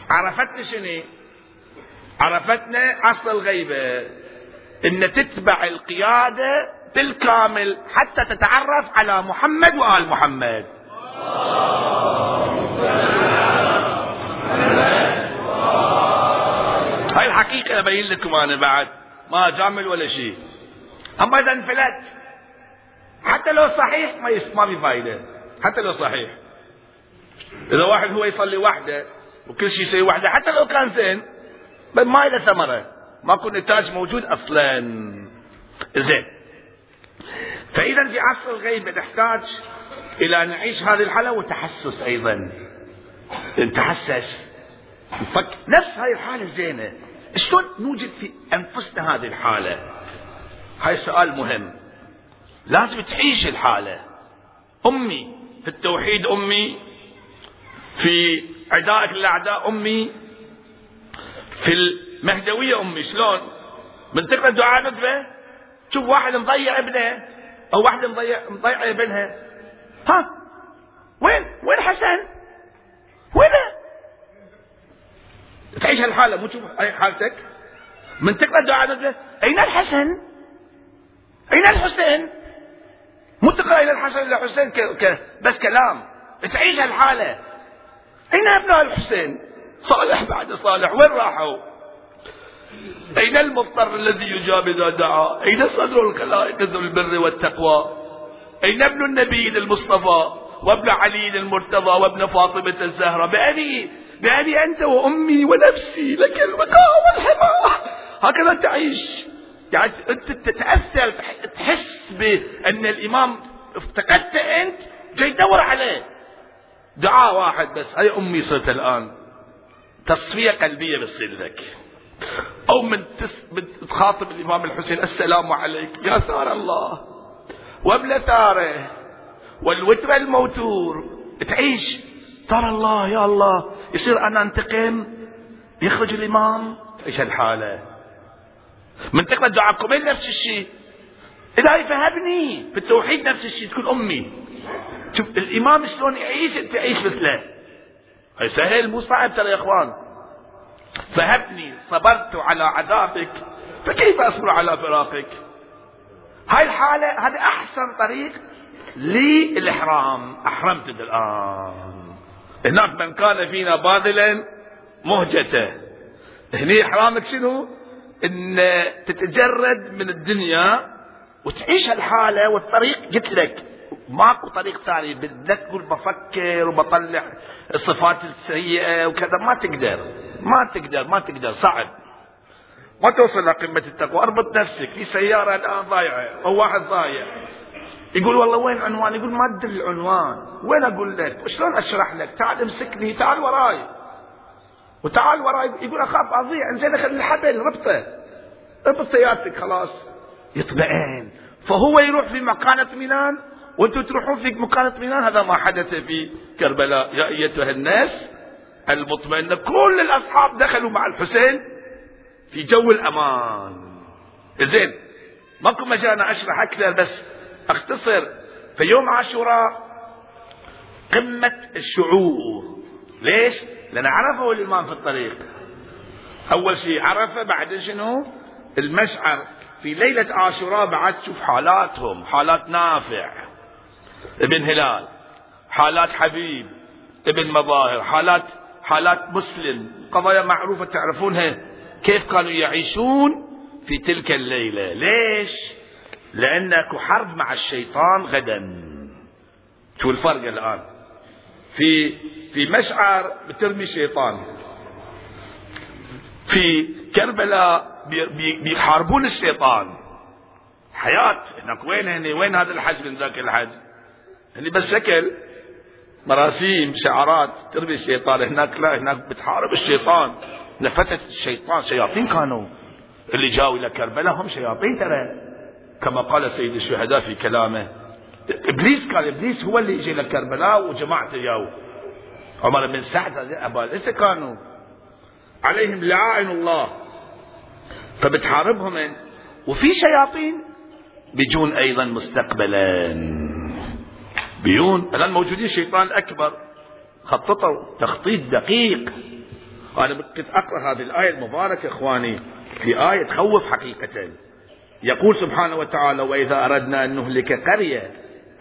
عرفتنا شنو؟ عرفتنا أصل الغيبة إن تتبع القيادة بالكامل حتى تتعرف على محمد وآل محمد. هاي الحقيقة أبين لكم أنا بعد ما جامل ولا شيء. أما إذا انفلت حتى لو صحيح ما ما في فايدة. حتى لو صحيح. إذا واحد هو يصلي وحده وكل شيء يسوي وحده حتى لو كان زين ما له ثمرة. ماكو نتاج موجود أصلا. زين. فإذا في عصر الغيب نحتاج إلى نعيش هذه الحالة وتحسس أيضا. نتحسس نفك نفس هاي الحالة الزينة شلون نوجد في أنفسنا هذه الحالة؟ هاي سؤال مهم. لازم تعيش الحالة. أمي في التوحيد أمي في عدائك للأعداء أمي في المهدوية أمي شلون؟ من تقرأ دعاء ندبة؟ تشوف واحد مضيع ابنه أو واحدة مضيع مضيعة ابنها. ها؟ وين؟ وين حسن؟ وينه تعيش هالحالة مو تشوف حالتك. من تقرأ دعاء ندبة. أين الحسن؟ أين الحسين؟ مو تقرأ إلى الحسن إلى الحسين ك... ك... بس كلام. تعيش هالحالة. أين أبناء الحسين صالح بعد صالح وين راحوا؟ أين المضطر الذي يجاب إذا دعا؟ أين صدر الخلائق ذو البر والتقوى؟ أين ابن النبي المصطفى وابن علي المرتضى وابن فاطمة الزهرة؟ بأبي بأبي أنت وأمي ونفسي لك البقاء والحماة. هكذا تعيش. يعني أنت تتأثر تحس بأن الإمام افتقدت أنت جاي تدور عليه. دعاء واحد بس هاي أمي صرت الآن؟ تصفية قلبية بتصير لك. أو من تخاطب الإمام الحسين السلام عليك يا ثار الله. وابن ثاره والوتر الموتور تعيش. ترى الله يا الله. يصير أنا أنتقم؟ يخرج الإمام؟ تعيش الحالة. من تقرأ دعاء قبيل نفس الشيء؟ إلهي فهبني في التوحيد نفس الشيء تكون أمي. شوف الإمام شلون يعيش؟ تعيش مثله. هي سهل مو صعب ترى يا إخوان. فهبني صبرت على عذابك. فكيف أصبر على فراقك؟ هاي الحالة هذا أحسن طريق للإحرام. أحرمت الآن هناك من كان فينا باذلا مهجته. هني إحرامك شنو؟ إن تتجرد من الدنيا وتعيش الحالة والطريق قلت لك. ماكو طريق ثاني. بدك تقول بفكر وبطلع الصفات السيئة وكذا. ما تقدر. ما تقدر. ما تقدر. صعب. ما توصل لقمة التقوى. أربط نفسك. في سيارة الآن ضايعة أو واحد ضايع. يقول والله وين عنوان؟ يقول ما تدري العنوان. وين أقول لك؟ وشلون أشرح لك؟ تعال امسكني. تعال وراي. وتعال وراي. يقول أخاف أضيع. انزين خلي الحبل. ربطه. ربط سيارتك. خلاص. يطمئن. فهو يروح في مكانة ميلان. وأنتم تروحون في مكانة ميلان هذا ما حدث في كربلاء. يا أيتها الناس المطمئنة كل الأصحاب دخلوا مع الحسين في جو الأمان. زين ماكو مجال أشرح أكثر بس أختصر. في يوم عاشوراء قمة الشعور ليش؟ لأن عرفه الإمام في الطريق. أول شيء عرفه بعد شنو؟ المشعر. في ليلة عاشوراء بعد تشوف حالاتهم. حالات نافع. ابن هلال حالات حبيب ابن مظاهر حالات حالات مسلم قضايا معروفة تعرفونها كيف كانوا يعيشون في تلك الليلة؟ ليش؟ لأن أكو حرب مع الشيطان غدا. شو الفرق الآن؟ في في مشعر بترمي الشيطان في كربلاء بيحاربون الشيطان. حياة هناك وين هني؟ وين هذا الحج من ذاك الحج هني بس شكل مراسيم شعارات ترمي الشيطان هناك لا هناك بتحارب الشيطان. لفتت الشيطان شياطين كانوا. اللي جاوا إلى كربلاء هم شياطين ترى. كما قال سيد الشهداء في كلامه. إبليس قال إبليس هو اللي يجي لكربلاء وجماعته جاوا عمر بن سعد أبا ليس كانوا. عليهم لعائن الله. فبتحاربهم. وفي شياطين بيجون أيضا مستقبلا. بيون الآن موجودين شيطان أكبر. خططوا تخطيط دقيق. أنا كنت أقرأ هذه الآية المباركة إخواني. في آية تخوف حقيقة يقول سبحانه وتعالى وإذا أردنا أن نهلك قرية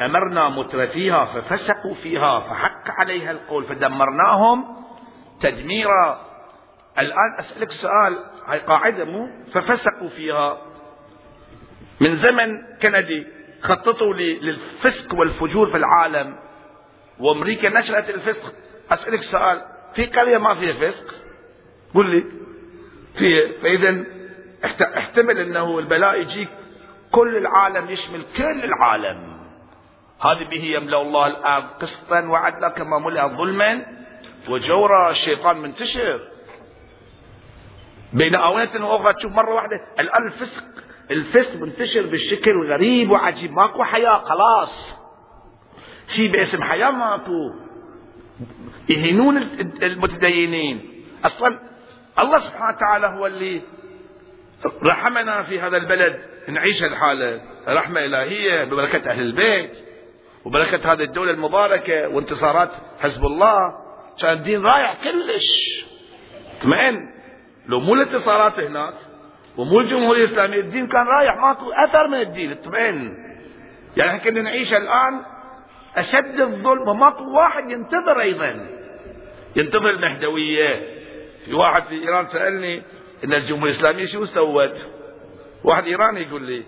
أمرنا مترفيها ففسقوا فيها فحق عليها القول فدمرناهم تدميرا. الآن أسألك سؤال هاي قاعدة مو؟ ففسقوا فيها. من زمن كندي خططوا للفسق والفجور في العالم. وأمريكا نشأت الفسق. أسألك سؤال. في قرية ما فيها فسق؟ قل لي. في فاذا احتمل إنه البلاء يجيك. كل العالم يشمل كل العالم. هذه به يملأ الله الأرض قسطا وعدلا كما ملأ ظلما وجورا الشيطان منتشر. بين آونة وأخرى تشوف مرة واحدة. الآن الفسق الفسق منتشر بالشكل غريب وعجيب. ماكو حياة خلاص. شيء باسم حياة ماكو. يهينون المتدينين. أصلا الله سبحانه وتعالى هو اللي رحمنا في هذا البلد. نعيش الحالة رحمة إلهية ببركة أهل البيت وبركة هذه الدولة المباركة وانتصارات حزب الله. كان الدين رايح كلش. اطمئن. لو مو الانتصارات هناك ومو الجمهورية الإسلامية الدين كان رايح ماكو أثر من الدين اطمئن يعني إحنا كنا نعيش الآن أشد الظلم وماكو واحد ينتظر أيضا. ينتظر المهدوية. في واحد في إيران سألني إن الجمهورية الإسلامية شو سوت؟ واحد إيراني يقول لي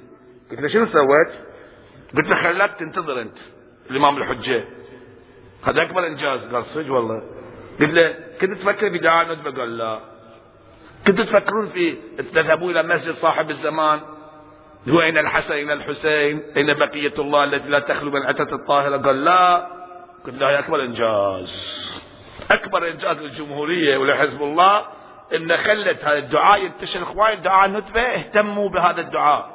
قلت له شنو سوت؟ قلت له خلاك تنتظر أنت الإمام الحجة. هذا أكبر إنجاز قال صدق والله. قلت له كنت تفكر في دعاء ندبة قال لا. كنت تفكرون في تذهبون إلى مسجد صاحب الزمان؟ هو أين الحسن أين الحسين أين بقية الله التي لا تخلو من أتت الطاهرة. قال لا. قلت له أكبر إنجاز. أكبر إنجاز للجمهورية ولحزب الله إن خلت هذا الدعاء. ينتشر إخواني دعاء الندبة. اهتموا بهذا الدعاء.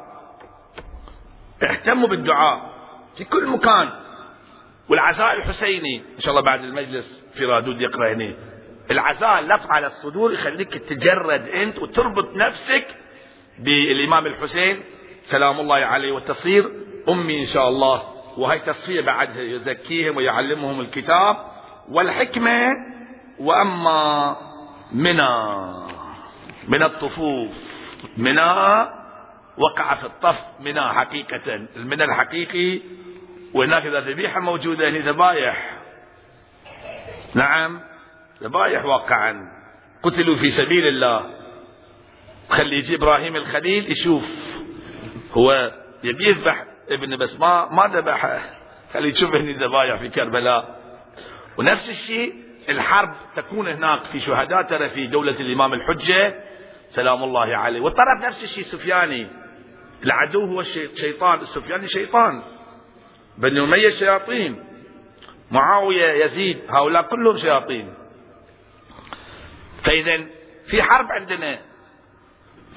اهتموا بالدعاء في كل مكان. والعزاء الحسيني. إن شاء الله بعد المجلس في رادود يقرأ هنا العزاء اللف على الصدور يخليك تتجرد أنت وتربط نفسك بالإمام الحسين سلام الله عليه وتصير أمي إن شاء الله وهي تصفية بعدها يزكيهم ويعلمهم الكتاب والحكمة. وأما منى من الطفوف منى وقع في الطف منى حقيقة المنى الحقيقي وهناك إذا ذبيحة موجودة هنا ذبايح. نعم. ذبايح واقعا. قتلوا في سبيل الله. خلي يجي إبراهيم الخليل يشوف. هو يبي يذبح ابنه بس ما ما ذبحه خلي يشوف هني ذبايح في كربلاء. ونفس الشيء الحرب تكون هناك في شهداء ترى في دولة الإمام الحجة. سلام الله عليه. والطرف نفس الشيء سفياني. العدو هو الشيطان السفياني شيطان. بني أمية شياطين. معاوية يزيد هؤلاء كلهم شياطين. فإذا في حرب عندنا.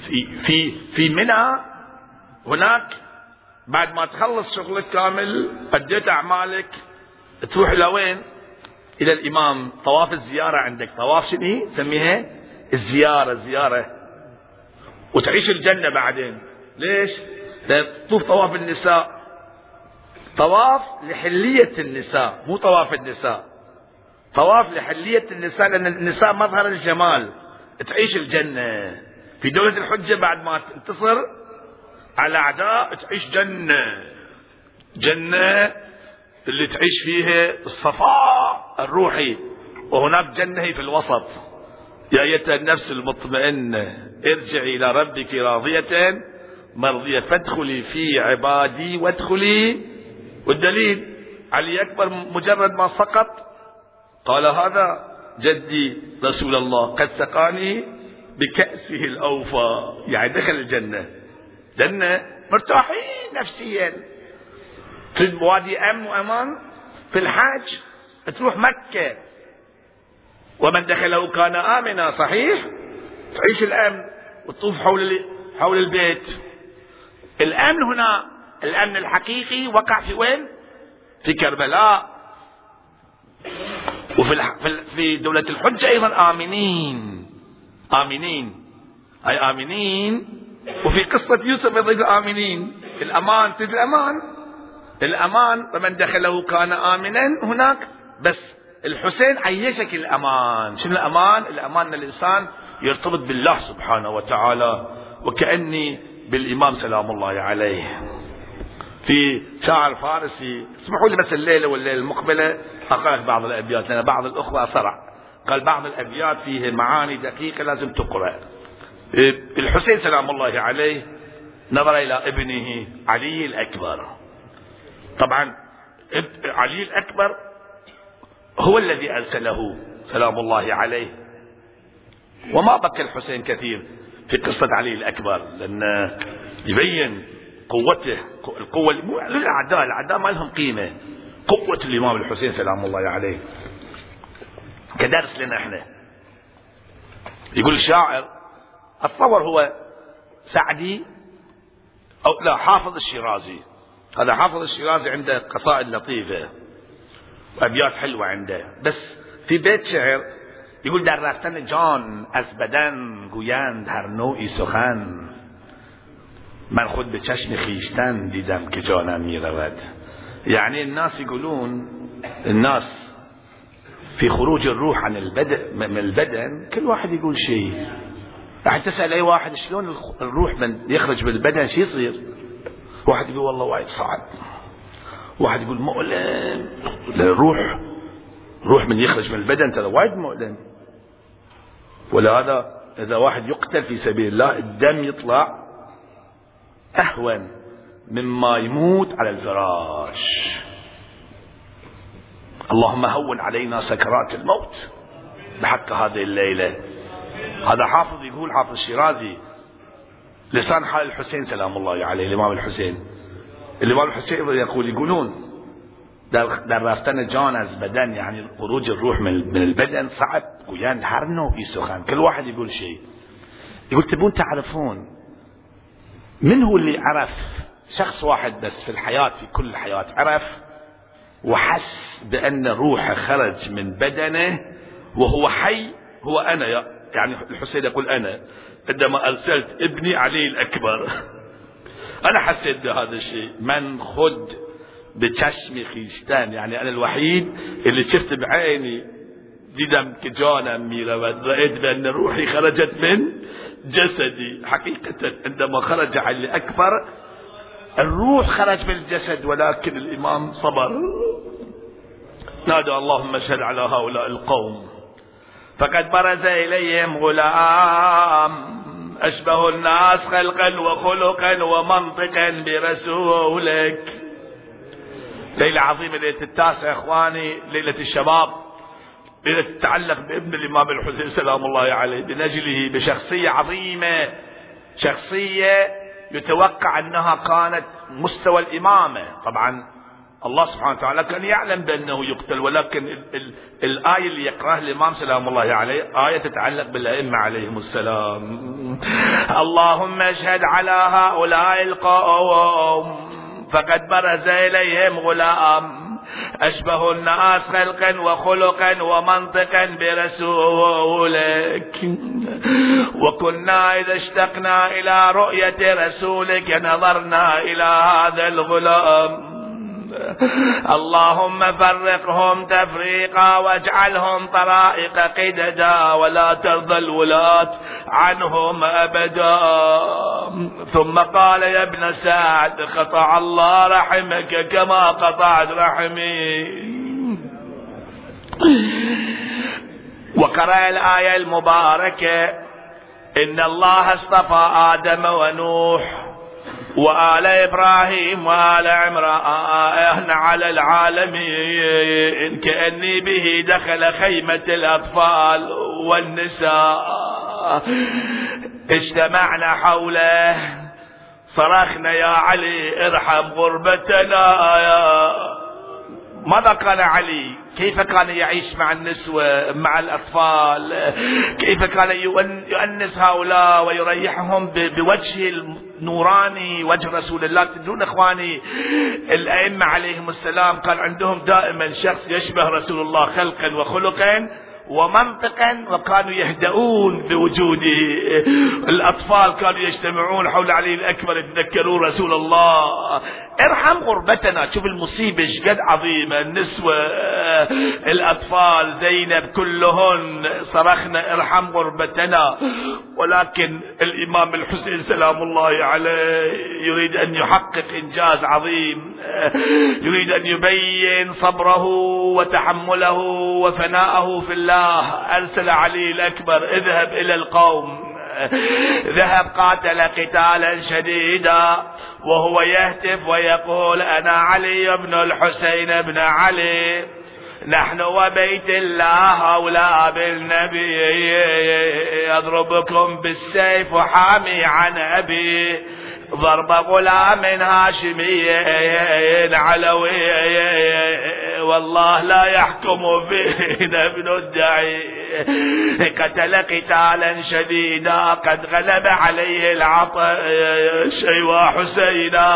في في في منى هناك بعد ما تخلص شغلك كامل أديت أعمالك تروح إلى وين؟ إلى الإمام. طواف الزيارة عندك. طواف شنو؟ سميها الزيارة الزيارة وتعيش الجنة بعدين. ليش؟ تطوف طواف النساء. طواف لحلية النساء مو طواف النساء. طواف لحلية النساء لأن النساء مظهر الجمال. تعيش الجنة. في دولة الحجة بعد ما تنتصر على أعداء تعيش جنة. جنة اللي تعيش فيها الصفاء الروحي. وهناك جنة في الوسط. يا أيتها النفس المطمئنة ارجعي إلى ربك راضية. مرضية فادخلي في عبادي وادخلي. والدليل علي أكبر مجرد ما سقط قال هذا جدي رسول الله قد سقاني بكأسه الأوفى يعني دخل الجنة. جنة مرتاحين نفسيا. في وادي أمن وأمان في الحج تروح مكة. ومن دخله كان آمنا صحيح؟ تعيش الأمن وتطوف حول حول البيت. الأمن هنا الأمن الحقيقي وقع في وين؟ في كربلاء. وفي. في دولة الحجة أيضا آمنين. آمنين. أي آمنين. وفي قصة يوسف أيضا آمنين. الأمان في الأمان. الأمان ومن دخله كان آمنا هناك. بس الحسين عيشك الأمان. شنو الأمان؟ الأمان أن الإنسان يرتبط بالله سبحانه وتعالى. وكأني بالإمام سلام الله عليه. في شاعر فارسي اسمحوا لي بس الليلة والليلة المقبلة أقرأ لك بعض الأبيات لأن بعض الأخوة صرع قال بعض الأبيات فيه معاني دقيقة لازم تقرأ. الحسين سلام الله عليه نظر إلى ابنه علي الأكبر. طبعا علي الأكبر هو الذي أرسله سلام الله عليه. وما بقي الحسين كثير في قصة علي الأكبر لأن يبين قوته القوة للأعداء الأعداء ما لهم قيمة. قوة الإمام الحسين سلام الله عليه. كدرس لنا إحنا. يقول الشاعر اتصور هو سعدي أو لا حافظ الشيرازي. هذا حافظ الشيرازي عنده قصائد لطيفة. وأبيات حلوة عنده. بس في بيت شعر يقول در رفتن جان از بدن گویند هر نوعی سخن من خود به چشم خویشتن دیدم که جانم می رود يعني الناس يقولون الناس في خروج الروح عن البدن من البدن كل واحد يقول شيء يعني تسأل أي واحد شلون الروح من يخرج من البدن شو يصير واحد يقول والله وايد صعب. واحد يقول مؤلم. الروح روح من يخرج من البدن ترى وايد مؤلم. ولهذا إذا واحد يقتل في سبيل الله الدم يطلع أهون مما يموت على الفراش. اللهم هون علينا سكرات الموت بحق هذه الليلة. هذا حافظ يقول حافظ الشيرازي لسان حال الحسين سلام الله عليه الإمام الحسين. الإمام الحسين يقول يقولون در رفتن جان از بدن يعني خروج الروح من البدن صعب ويان هر نوعي سخن. كل واحد يقول شيء يقول تبون تعرفون من هو اللي عرف؟ شخص واحد بس في الحياة في كل الحياة عرف وحس بأن روحه خرج من بدنه وهو حي هو أنا يعني الحسين يقول أنا عندما أرسلت ابني علي الأكبر. أنا حسيت بهذا الشيء. من خد بچشم خیشتن يعني أنا الوحيد اللي شفت بعيني دیدم که جانم میرود بأن روحي خرجت من جسدي حقيقة عندما خرج علي الأكبر الروح خرج من الجسد ولكن الإمام صبر. نادى اللهم اشهد على هؤلاء القوم. فقد برز إليهم غلام أشبه الناس خلقا وخلقا ومنطقا برسولك. ليلة عظيمة ليلة التاسع إخواني ليلة الشباب. تتعلق بابن الإمام الحسين سلام الله عليه بنجله بشخصية عظيمة شخصية يتوقع أنها كانت مستوى الإمامة. طبعا الله سبحانه وتعالى كان يعلم بأنه يقتل ولكن ال ال الآية اللي يقرأها الإمام سلام الله عليه آية تتعلق بالأئمة عليهم السلام. اللهم اشهد على هؤلاء القوم فقد برز إليهم غلام. أشبه الناس خلقا وخلقا ومنطقا برسولك. وكنا إذا اشتقنا إلى رؤية رسولك نظرنا إلى هذا الغلام. اللهم فرقهم تفريقا واجعلهم طرائق قددا ولا ترضى الولاة عنهم أبدا. ثم قال يا ابن سعد قطع الله رحمك كما قطعت رحمي. وقرأ الآية المباركة إن الله اصطفى آدم ونوح وآل إبراهيم وآل عمران على العالمين. كأني به دخل خيمة الأطفال والنساء. اجتمعنا حوله. صرخنا يا علي ارحم غربتنا. يا ماذا قال علي؟ كيف كان يعيش مع النسوة مع الأطفال؟ كيف كان يؤنس هؤلاء ويريحهم بوجه النوراني وجه رسول الله تدرون إخواني الأئمة عليهم السلام كان عندهم دائما شخص يشبه رسول الله خلقا وخلقا ومنطقا وكانوا يهدؤون بوجوده الأطفال كانوا يجتمعون حول علي الأكبر يتذكرون رسول الله. ارحم غربتنا شوف المصيبة قد عظيمة. النسوة الأطفال زينب كلهن. صرخنا ارحم غربتنا. ولكن الإمام الحسين سلام الله عليه يريد أن يحقق إنجاز عظيم. يريد أن يبين صبره وتحمله وفناءه في الله أرسل علي الأكبر اذهب إلى القوم. ذهب قاتل قتالا شديدا وهو يهتف ويقول أنا علي بن الحسين بن علي. نحن وبيت الله أولى بالنبي. يضربكم بالسيف وحامي عن أبي. ضرب غلام هاشمي علوي. والله لا يحكم فينا ابن الدعي قتل قتالا شديدا قد غلب عليه العطش وحسينا.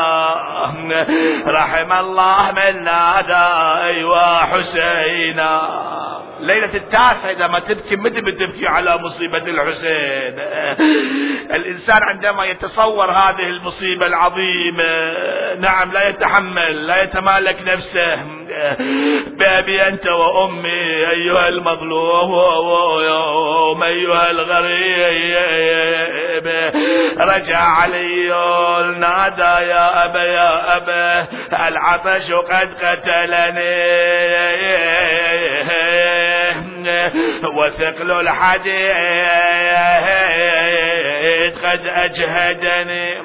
رحم الله من نادى وحسينا ليلة التاسع ما تبكي متى بتبكي على مصيبة الحسين. الإنسان عندما يتصور هذه المصيبة العظيمة نعم لا يتحمل لا يتمالك نفسه. بأبي أنت وأمي أيها المظلوم أيها الغريب. رجع علي نادى يا أبا يا أبا العطش قد قتلني. وثقل الحديد. قد أجهدني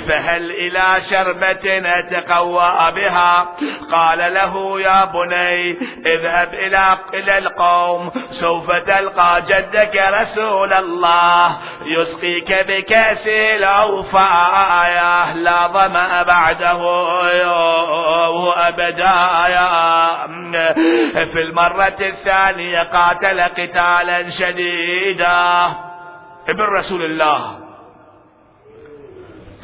فهل إلى شربة أتقوى بها؟ قال له يا بني اذهب إلى إلى القوم سوف تلقى جدك رسول الله يسقيك بكأس الأوفايا لا ظمأ بعده أبدا. في المرة الثانية قاتل قتالا شديدا. ابن رسول الله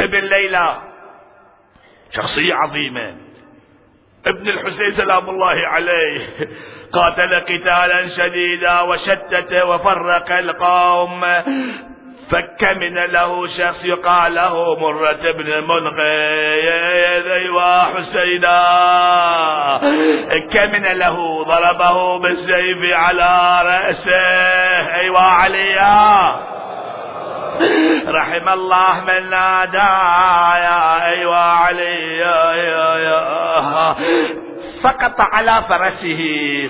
ابن ليلى شخصية عظيمة. ابن الحسين سلام الله عليه قاتل قتالا شديدا وشتت وفرق القوم. فكمن له شخص يقال له مرة بن أيوا حسينا. كمن له ضربه بالسيف على رأسه أيوا عليا. رحم الله من نادى يا أيوا علي يا يا يا سقط على فرسه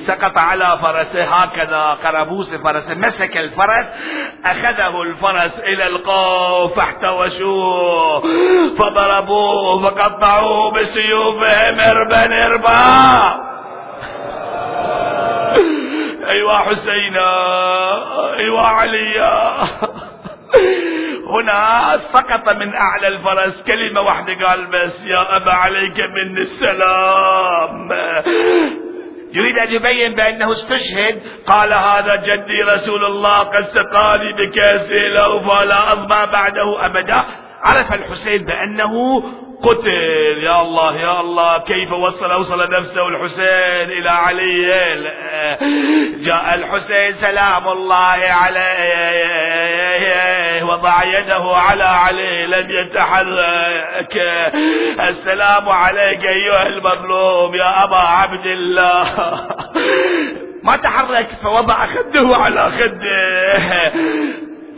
سقط على فرسه هكذا قربوس فرسه مسك الفرس أخذه الفرس إلى القوم فاحتوشوه فضربوه فقطعوه بسيوفهم إربا إربا. أيوا حسينا أيوا عليا هنا سقط من أعلى الفرس كلمة واحدة قال بس يا أبا عليك مني السلام. يريد أن يبين بأنه استشهد. قال هذا جدي رسول الله قد سقاني بكاس له فلا اظمى بعده أبدا. عرف الحسين بأنه قتل. يا الله يا الله كيف وصل أوصل نفسه الحسين إلى علي؟ جاء الحسين سلام الله عليه. وضع يده على علي لم يتحرك. السلام عليك أيها المظلوم يا أبا عبد الله. ما تحرك فوضع خده على خده.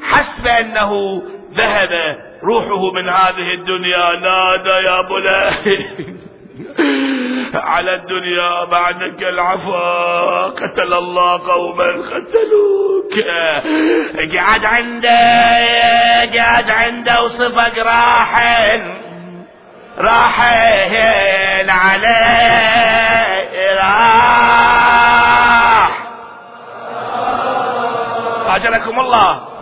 حسب أنه ذهب روحه من هذه الدنيا. نادى يا بني على الدنيا بعدك العفا قتل الله قوما قتلوك. قعد عنده قعد عنده وصفق راحن راحن عليه راح. أجركم الله.